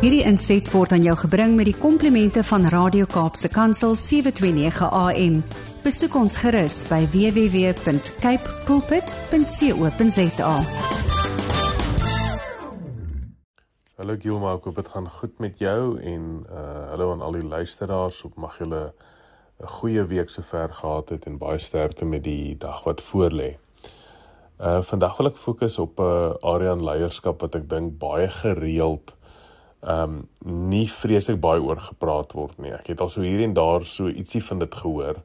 Hierdie inset word aan jou gebring met die komplimente van Radio Kaapse Kansel 729 AM. Besoek ons gerus by www.cape pulpit.co.za. Hallo Gilma, ek hoop dit gaan goed met jou en uh hallo aan al die luisteraars. Op mag julle 'n goeie week sover gehad het en baie sterkte met die dag wat voorlê. Uh vandag wil ek fokus op 'n uh, area in leierskap wat ek dink baie gereeld um nie vreeslik baie oor gepraat word nie. Ek het al so hier en daar so ietsie van dit gehoor.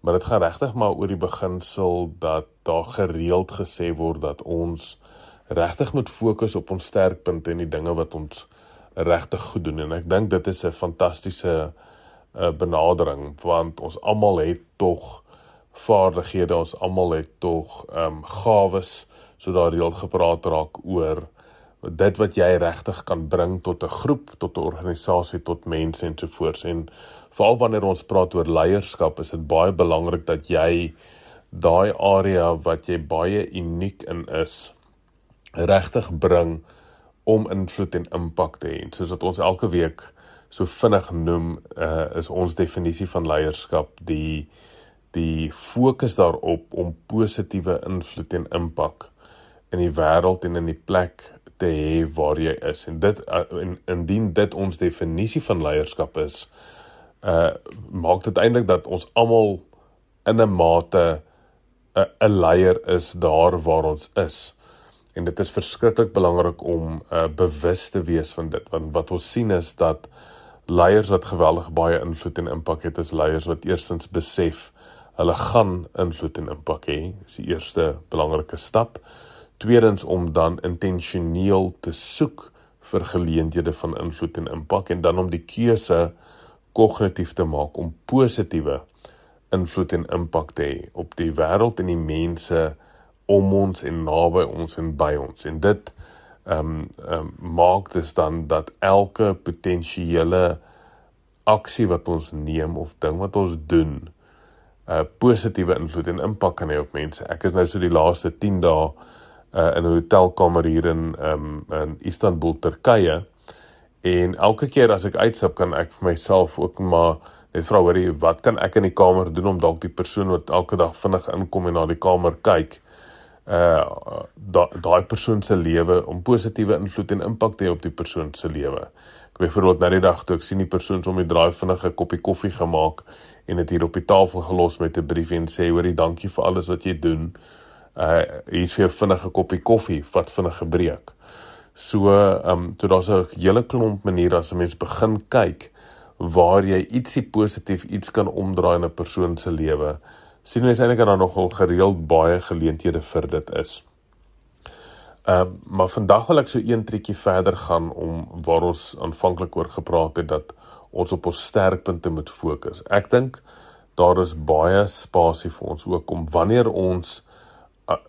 Maar dit gaan regtig maar oor die beginsel dat daar gereeld gesê word dat ons regtig moet fokus op ons sterkpunte en die dinge wat ons regtig goed doen en ek dink dit is 'n fantastiese uh, benadering want ons almal het tog vaardighede ons almal het tog ehm um, gawes so daar reeld gepraat raak oor dit wat jy regtig kan bring tot 'n groep, tot 'n organisasie, tot mense en so voort. En veral wanneer ons praat oor leierskap, is dit baie belangrik dat jy daai area wat jy baie uniek in is, regtig bring om invloed en impak te hê. Soos wat ons elke week so vinnig noem, uh, is ons definisie van leierskap die die fokus daarop om positiewe invloed en impak in die wêreld en in die plek te hê waar jy is. En dit uh, en indien dit ons definisie van leierskap is uh maak dit eintlik dat ons almal in 'n mate 'n 'n leier is daar waar ons is. En dit is verskriklik belangrik om uh bewus te wees van dit want wat ons sien is dat leiers wat geweldig baie invloed en impak het is leiers wat eerstens besef hulle gaan invloed en impak hê. Is die eerste belangrike stap tweedens om dan intentioneel te soek vir geleenthede van invloed en impak en dan om die keuse kognitief te maak om positiewe invloed en impak te hê op die wêreld en die mense om ons en naby ons en by ons en dit ehm um, um, maak dit dan dat elke potensiële aksie wat ons neem of ding wat ons doen 'n uh, positiewe invloed en impak kan hê op mense. Ek is nou so die laaste 10 dae uh, in 'n hotelkamer hier in um, in Istanbul, Turkye. En elke keer as ek uitstap kan ek vir myself ook maar net vra hoorie wat kan ek in die kamer doen om dalk die persoon wat elke dag vinnig inkom en na die kamer kyk uh daai da persoon se lewe om positiewe invloed en impak te hê op die persoon se lewe. Ek byvoorbeeld nou die dag toe ek sien die persoon som die draai vinnige koppie koffie gemaak en dit hier op die tafel gelos met 'n brief en sê hoorie dankie vir alles wat jy doen uh hier's vir 'n vinnige koppie koffie wat vinnig gebreek. So ehm um, toe daar's 'n hele klomp maniere as 'n mens begin kyk waar jy ietsie positief iets kan omdraai in 'n persoon se lewe. sien mens eintlik daar nogal gereeld baie geleenthede vir dit is. Ehm uh, maar vandag wil ek so een triekie verder gaan om waar ons aanvanklik oor gepraat het dat ons op ons sterkpunte moet fokus. Ek dink daar is baie spasie vir ons ook om wanneer ons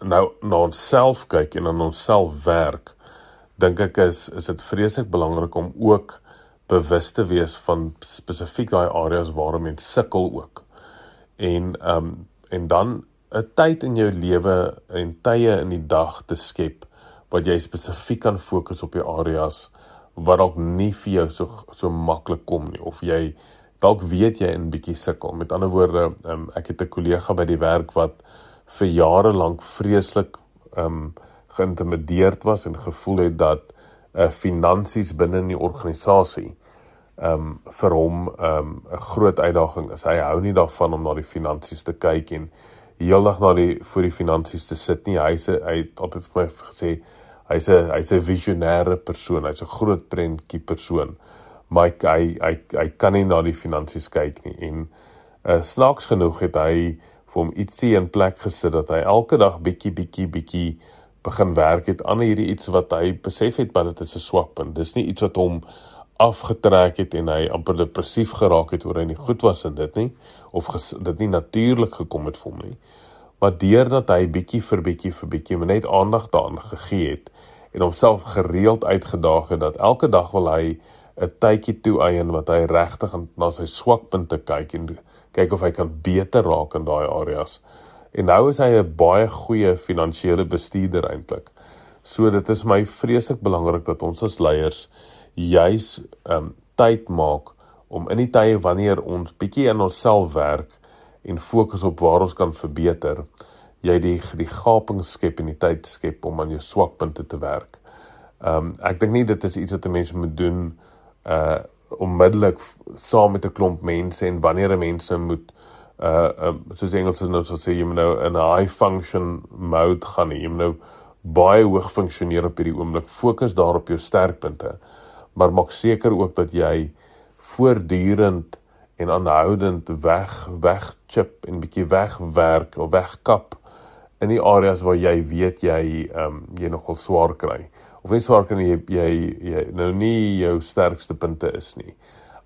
nou na onsself kyk en aan onsself werk, dink ek is is dit vreeslik belangrik om ook bewus te wees van spesifiek daai areas waar mense sukkel ook. En ehm um, en dan 'n tyd in jou lewe en tye in die dag te skep wat jy spesifiek kan fokus op die areas wat dalk nie vir jou so so maklik kom nie of jy dalk weet jy in bietjie sukkel. Met ander woorde, um, ek het 'n kollega by die werk wat vir jare lank vreeslik ehm um, geïntimideerd was en gevoel het dat 'n uh, eh, finansies binne in die organisasie ehm um, vir hom ehm um, 'n groot uitdaging is. Hy hou nie daarvan om na die finansies te kyk en heeldag na die vir die finansies te sit nie. Hy's hy het altyd vir my gesê hy's 'n hy's 'n visionêre persoon. Hy's 'n groot prentjie persoon. Maar hy hy hy, hy kan nie na die finansies kyk nie en uh, snaaks genoeg het hy vir hom ietsie in plek gesit dat hy elke dag bietjie bietjie bietjie begin werk het aan hierdie iets wat hy besef het dat dit 'n swak punt. Dis nie iets wat hom afgetrek het en hy amper depressief geraak het oor hy nie goed was in dit nie of dit nie natuurlik gekom het vir hom nie. Maar deurdat hy bietjie vir bietjie vir bietjie net aandag daaraan gegee het en homself gereeld uitgedaag het dat elke dag wil hy 'n tydjie toe eien wat hy regtig na sy swakpunte kyk en kyk of hy kan beter raak in daai areas. En nou is hy 'n baie goeie finansiële bestuurder eintlik. So dit is my vreeslik belangrik dat ons as leiers juis um tyd maak om in die tye wanneer ons bietjie aan onsself werk en fokus op waar ons kan verbeter, jy die die gaping skep en die tyd skep om aan jou swakpunte te werk. Um ek dink nie dit is iets wat 'n mens moet doen uh onmiddellik saam met 'n klomp mense en wanneer 'n mense moet uh um, soos Engels nou sal sê jy moet nou in 'n high function mode gaan nie. jy moet nou baie hoog funksioneer op hierdie oomblik. Fokus daar op jou sterkpunte. Maar maak seker ook dat jy voortdurend en aanhoudend weg weg chip en bietjie wegwerk of wegkap in die areas waar jy weet jy ehm um, jy nogal swaar kry of nie swaar kry jy, jy jy nou nie jou sterkste punte is nie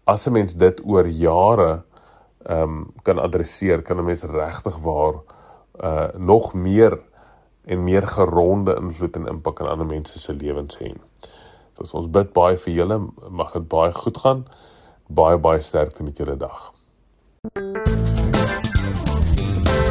as 'n mens dit oor jare ehm um, kan adresseer kan 'n mens regtig waar uh nog meer en meer geronde invloed en impak in ander mense se lewens hê. So ons bid baie vir julle, mag dit baie goed gaan. Baie baie sterkte met julle dag.